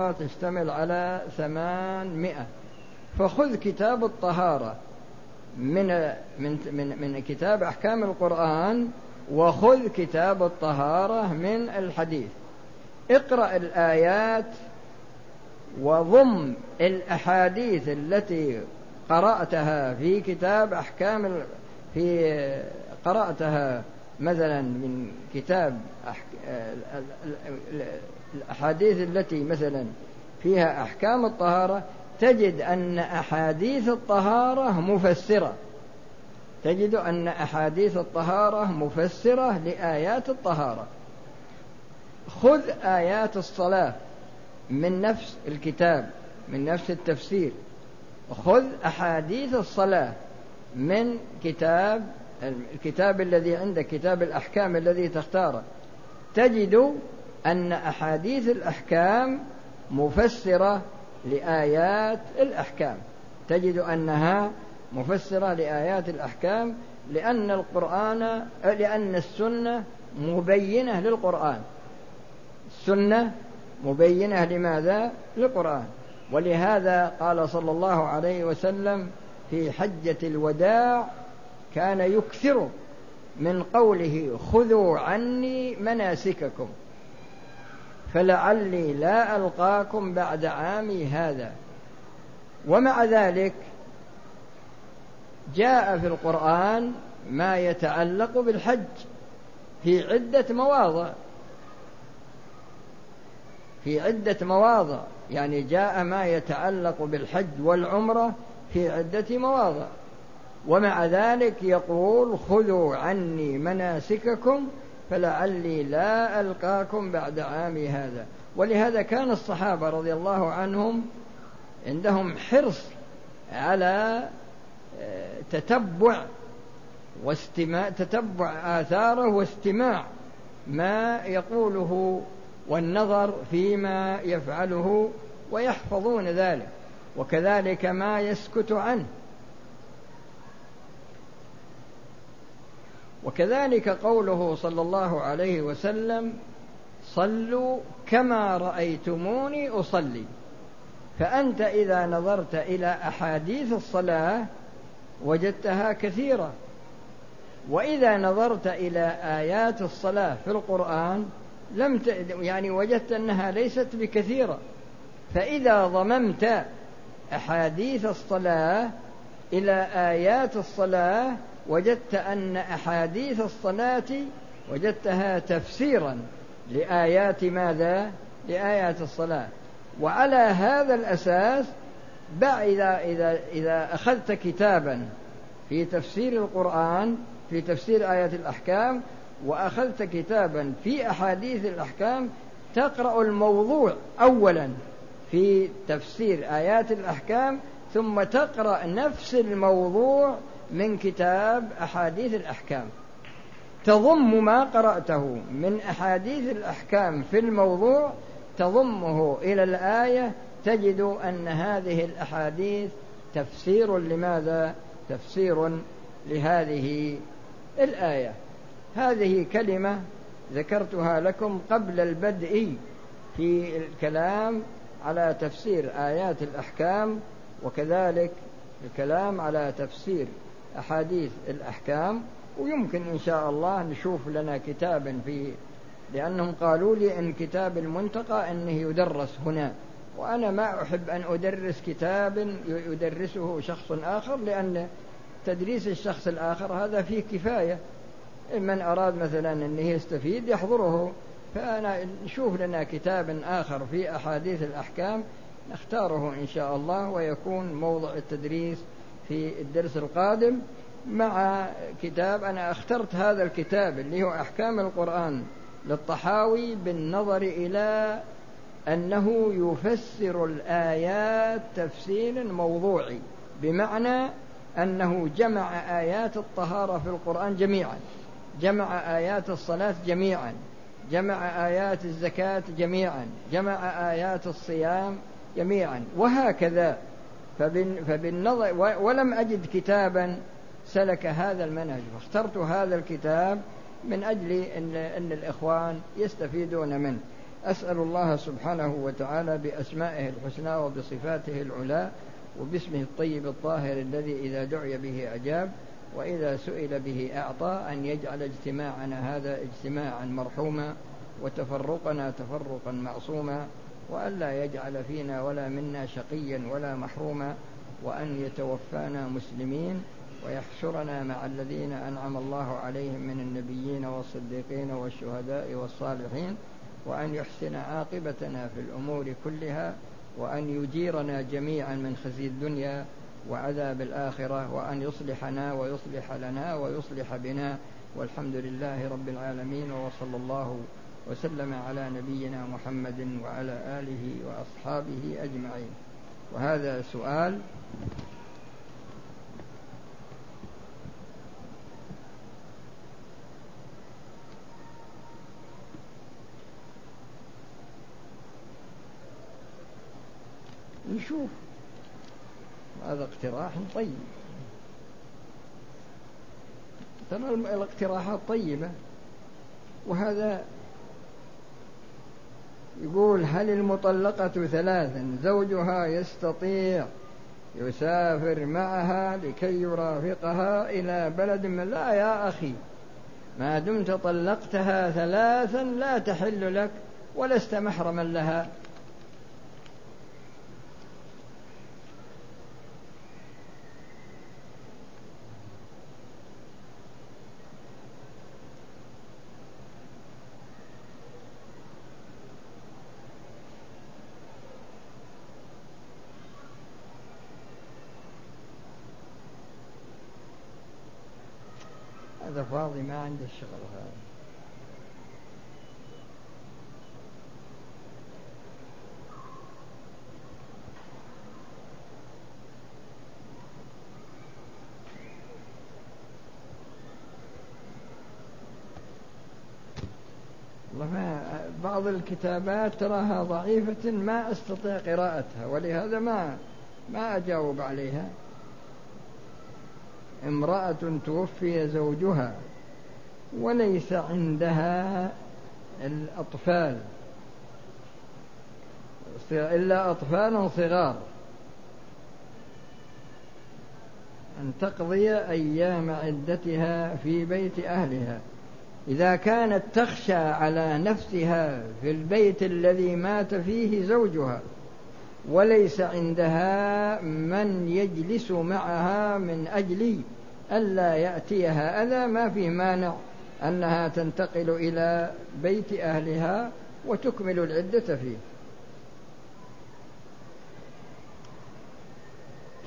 تشتمل على ثمانمائة فخذ كتاب الطهارة من من من من كتاب أحكام القرآن وخذ كتاب الطهارة من الحديث. اقرأ الآيات وضم الأحاديث التي قرأتها في كتاب أحكام في قرأتها مثلا من كتاب الأحاديث التي مثلا فيها أحكام الطهارة تجد أن أحاديث الطهارة مفسرة. تجد أن أحاديث الطهارة مفسرة لآيات الطهارة. خذ آيات الصلاة من نفس الكتاب من نفس التفسير. خذ أحاديث الصلاة من كتاب الكتاب الذي عندك كتاب الأحكام الذي تختاره. تجد أن أحاديث الأحكام مفسرة لآيات الأحكام. تجد أنها مفسرة لآيات الأحكام لأن القرآن لأن السنة مبينة للقرآن. السنة مبينة لماذا؟ للقرآن. ولهذا قال صلى الله عليه وسلم في حجة الوداع كان يكثر من قوله خذوا عني مناسككم. فلعلي لا ألقاكم بعد عامي هذا. ومع ذلك جاء في القرآن ما يتعلق بالحج في عدة مواضع. في عدة مواضع يعني جاء ما يتعلق بالحج والعمرة في عدة مواضع. ومع ذلك يقول خذوا عني مناسككم فلعلي لا ألقاكم بعد عامي هذا. ولهذا كان الصحابة رضي الله عنهم عندهم حرص على آه، تتبع واستماع تتبع آثاره واستماع ما يقوله والنظر فيما يفعله ويحفظون ذلك. وكذلك ما يسكت عنه. وكذلك قوله صلى الله عليه وسلم صلوا كما رأيتموني أصلي. فأنت إذا نظرت إلى أحاديث الصلاة وجدتها كثيرة. وإذا نظرت إلى آيات الصلاة في القرآن لم ت... يعني وجدت أنها ليست بكثيرة. فإذا ضممت أحاديث الصلاة إلى آيات الصلاة وجدت أن أحاديث الصلاة وجدتها تفسيرا لآيات ماذا؟ لآيات الصلاة وعلى هذا الأساس إذا إذا إذا أخذت كتابا في تفسير القرآن في تفسير آيات الأحكام وأخذت كتابا في أحاديث الأحكام تقرأ الموضوع أولا في تفسير آيات الأحكام ثم تقرأ نفس الموضوع من كتاب أحاديث الأحكام تضم ما قرأته من أحاديث الأحكام في الموضوع تضمه إلى الآية تجد أن هذه الأحاديث تفسير لماذا؟ تفسير لهذه الآية هذه كلمة ذكرتها لكم قبل البدء في الكلام على تفسير آيات الأحكام وكذلك الكلام على تفسير أحاديث الأحكام ويمكن إن شاء الله نشوف لنا كتابا في لأنهم قالوا لي أن كتاب المنتقى أنه يدرس هنا وأنا ما أحب أن أدرس كتاب يدرسه شخص آخر لأن تدريس الشخص الآخر هذا فيه كفاية. من أراد مثلا أنه يستفيد يحضره. فأنا نشوف لنا كتاب آخر في أحاديث الأحكام نختاره إن شاء الله ويكون موضع التدريس في الدرس القادم مع كتاب أنا اخترت هذا الكتاب اللي هو أحكام القرآن للطحاوي بالنظر إلى أنه يفسر الآيات تفسيرا موضوعي بمعنى أنه جمع آيات الطهارة في القرآن جميعا جمع آيات الصلاة جميعا جمع آيات الزكاة جميعا جمع آيات الصيام جميعا وهكذا. فبالنظر ولم أجد كتابا سلك هذا المنهج فاخترت هذا الكتاب من أجل أن, أن الإخوان يستفيدون منه. أسأل الله سبحانه وتعالى بأسمائه الحسنى وبصفاته العلى وباسمه الطيب الطاهر الذي إذا دعي به أجاب وإذا سئل به أعطى أن يجعل اجتماعنا هذا اجتماعا مرحوما وتفرقنا تفرقا معصوما وألا يجعل فينا ولا منا شقيا ولا محروما وأن يتوفانا مسلمين ويحشرنا مع الذين أنعم الله عليهم من النبيين والصديقين والشهداء والصالحين وأن يحسن عاقبتنا في الأمور كلها وأن يجيرنا جميعا من خزي الدنيا وعذاب الآخرة وأن يصلحنا ويصلح لنا ويصلح بنا. والحمد لله رب العالمين وصلى الله وسلم على نبينا محمد وعلى آله وأصحابه أجمعين. وهذا سؤال نشوف هذا اقتراح طيب. ترى الاقتراحات طيبة. وهذا يقول هل المطلقة ثلاثا زوجها يستطيع يسافر معها لكي يرافقها إلى بلد من لا يا أخي ما دمت طلقتها ثلاثا لا تحل لك ولست محرما لها هذا فاضي ما عنده الشغل هذا. بعض الكتابات تراها ضعيفة ما أستطيع قراءتها ولهذا ما ما أجاوب عليها. امرأة توفي زوجها. وليس عندها الأطفال. إلا أطفال صغار. أن تقضي أيام عدتها في بيت أهلها. إذا كانت تخشى على نفسها في البيت الذي مات فيه زوجها وليس عندها من يجلس معها من أجل ألا يأتيها أذى ما فيه مانع. أنها تنتقل إلى بيت أهلها وتكمل العدة فيه.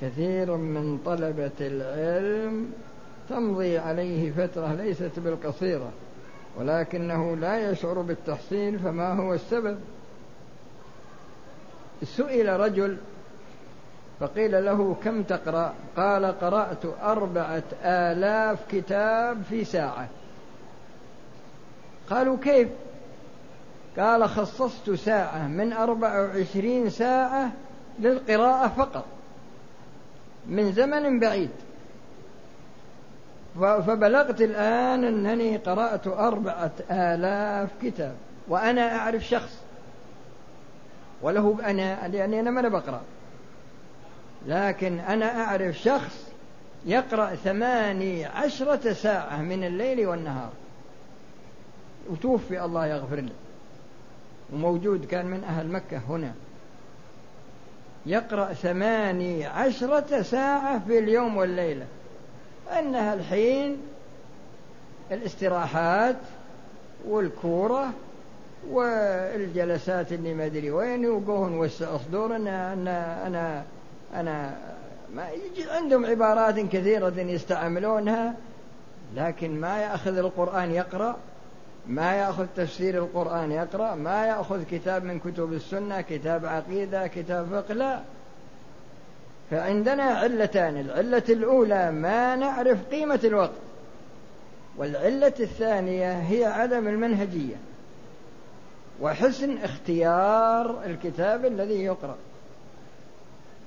كثير من طلبة العلم تمضي عليه فترة ليست بالقصيرة ولكنه لا يشعر بالتحصيل فما هو السبب؟ سئل رجل فقيل له كم تقرأ؟ قال قرأت أربعة آلاف كتاب في ساعة. قالوا كيف؟ قال خصصت ساعة من أربع وعشرين ساعة للقراءة فقط من زمن بعيد. فبلغت الآن أنني قرأت أربعة آلاف كتاب وأنا أعرف شخص وله أنا لأني أنا ما بقرأ. لكن أنا أعرف شخص يقرأ ثماني عشرة ساعة من الليل والنهار. وتوفي الله يغفر له. وموجود كان من أهل مكة هنا. يقرأ ثماني عشرة ساعة في اليوم والليلة. أنها الحين الاستراحات والكورة والجلسات اللي ما أدري وين يوقوهن وسع صدورنا أنا أنا أنا ما يجي عندهم عبارات كثيرة يستعملونها لكن ما يأخذ القرآن يقرأ. ما يأخذ تفسير القرآن يقرأ ما يأخذ كتاب من كتب السنة كتاب عقيدة كتاب فقه لا. فعندنا علتان العلة الأولى ما نعرف قيمة الوقت والعلة الثانية هي عدم المنهجية وحسن اختيار الكتاب الذي يقرأ.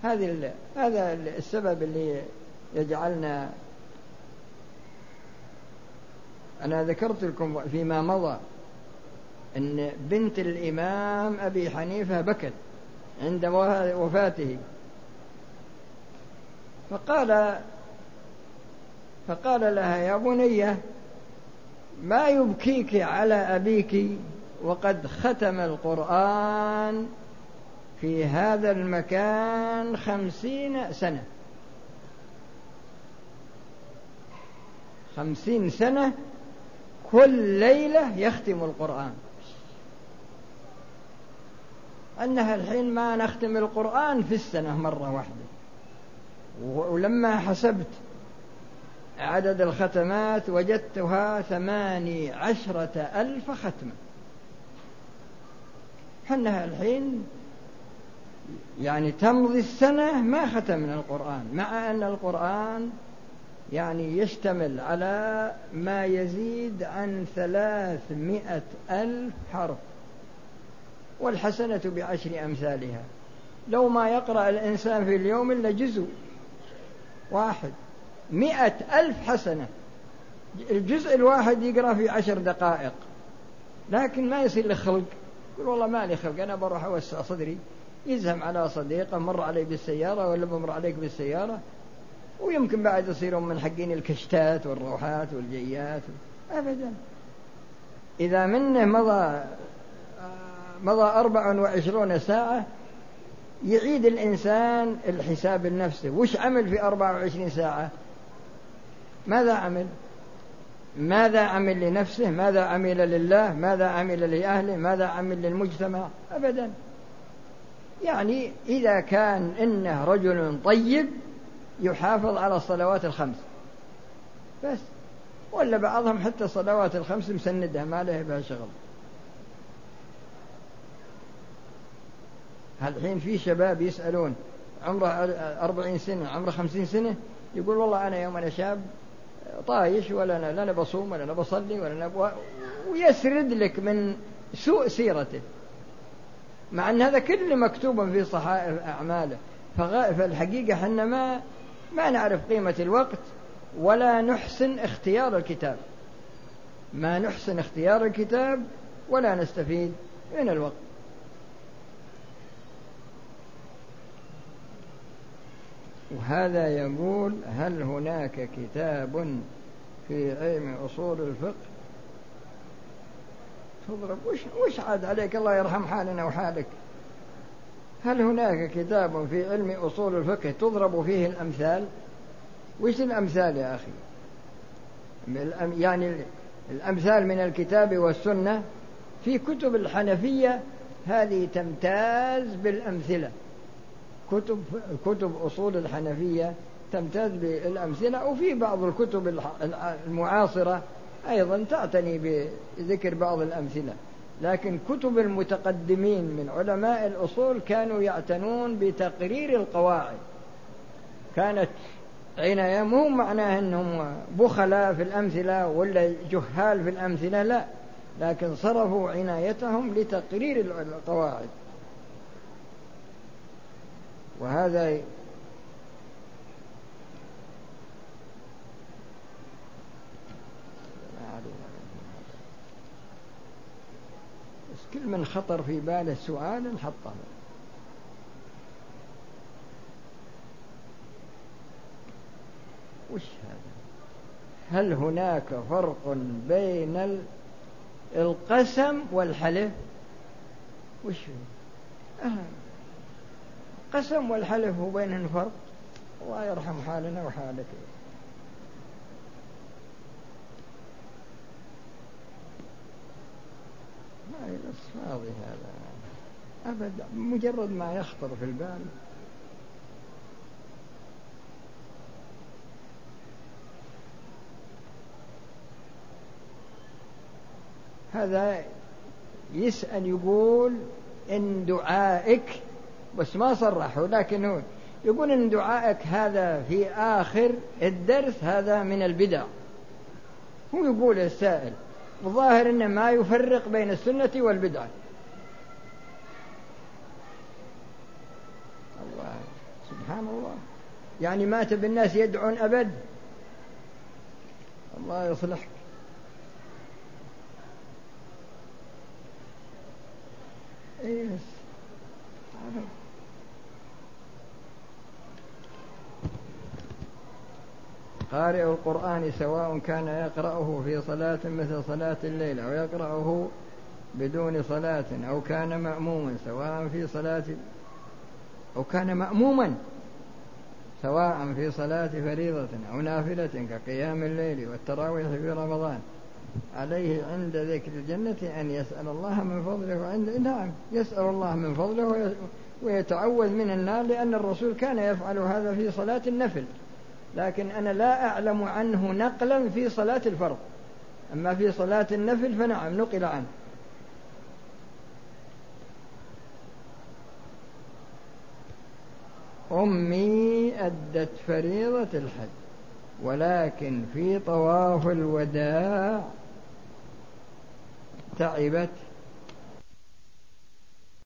هذه هذا السبب اللي يجعلنا أنا ذكرت لكم فيما مضى أن بنت الإمام أبي حنيفة بكت عند وفاته. فقال فقال لها يا بنية ما يبكيك على أبيك وقد ختم القرآن في هذا المكان خمسين سنة. خمسين سنة كل ليلة يختم القرآن. أنها الحين ما نختم القرآن في السنة مرة واحدة. ولما حسبت عدد الختمات وجدتها ثماني عشرة ألف ختمة. حنها الحين يعني تمضي السنة ما ختمنا القرآن مع أن القرآن يعني يشتمل على ما يزيد عن ثلاثمائة ألف حرف والحسنة بعشر أمثالها. لو ما يقرأ الإنسان في اليوم إلا جزء واحد مئة ألف حسنة. الجزء الواحد يقرأ في عشر دقائق لكن ما يصير له خلق. يقول والله ما لي خلق أنا بروح أوسع صدري. يزهم على صديقه مر علي بالسيارة ولا بمر عليك بالسيارة؟ ويمكن بعد يصيرون من حقين الكشتات والروحات والجيات. أبدا. إذا منه مضى مضى أربع وعشرون ساعة يعيد الإنسان الحساب لنفسه وش عمل في أربع وعشرين ساعة؟ ماذا عمل؟ ماذا عمل لنفسه؟ ماذا عمل لله؟ ماذا عمل لأهله؟ ماذا عمل للمجتمع؟ أبدا. يعني إذا كان إنه رجل طيب يحافظ على الصلوات الخمس. بس. ولا بعضهم حتى الصلوات الخمس مسندها ما له بها شغل. الحين في شباب يسألون عمره أربعين سنة عمره خمسين سنة يقول والله أنا يوم أنا شاب طايش ولا أنا لا أنا بصوم ولا أنا بصلي ولا أنا ويسرد لك من سوء سيرته. مع أن هذا كله مكتوب في صحائف أعماله. فالحقيقة إحنا ما ما نعرف قيمة الوقت ولا نحسن اختيار الكتاب. ما نحسن اختيار الكتاب ولا نستفيد من الوقت. وهذا يقول هل هناك كتاب في علم أصول الفقه؟ تضرب وش, وش عاد عليك؟ الله يرحم حالنا وحالك. هل هناك كتاب في علم أصول الفقه تضرب فيه الأمثال؟ وش الأمثال يا أخي؟ يعني الأمثال من الكتاب والسنة في كتب الحنفية هذه تمتاز بالأمثلة. كتب كتب أصول الحنفية تمتاز بالأمثلة وفي بعض الكتب المعاصرة أيضا تعتني بذكر بعض الأمثلة. لكن كتب المتقدمين من علماء الأصول كانوا يعتنون بتقرير القواعد. كانت عناية مو معناه أنهم بخلاء في الأمثلة ولا جهال في الأمثلة لا. لكن صرفوا عنايتهم لتقرير القواعد. وهذا كل من خطر في باله سؤال نحطه وش هذا؟ هل هناك فرق بين القسم والحلف؟ وش هو؟ القسم والحلف هو بينهم فرق؟ الله يرحم حالنا وحالك. بس فاضي هذا. أبدا مجرد ما يخطر في البال. هذا يسأل يقول إن دعائك بس ما صرحوا لكن يقول إن دعائك هذا في آخر الدرس هذا من البدع. هو يقول السائل الظاهر إنه ما يفرق بين السنة والبدعة. الله سبحان الله. يعني مات بالناس يدعون أبد. الله يصلحك إيه قارئ القرآن سواء كان يقرأه في صلاة مثل صلاة الليل أو يقرأه بدون صلاة أو كان مأموما سواء في صلاة أو كان مأموما سواء في صلاة فريضة أو نافلة كقيام الليل والتراويح في رمضان. عليه عند ذكر الجنة أن يسأل الله من فضله وعند نعم يسأل الله من فضله ويتعوذ من النار لأن الرسول كان يفعل هذا في صلاة النفل. لكن أنا لا أعلم عنه نقلا في صلاة الفرض. أما في صلاة النفل فنعم نقل عنه. أمي أدت فريضة الحج ولكن في طواف الوداع تعبت.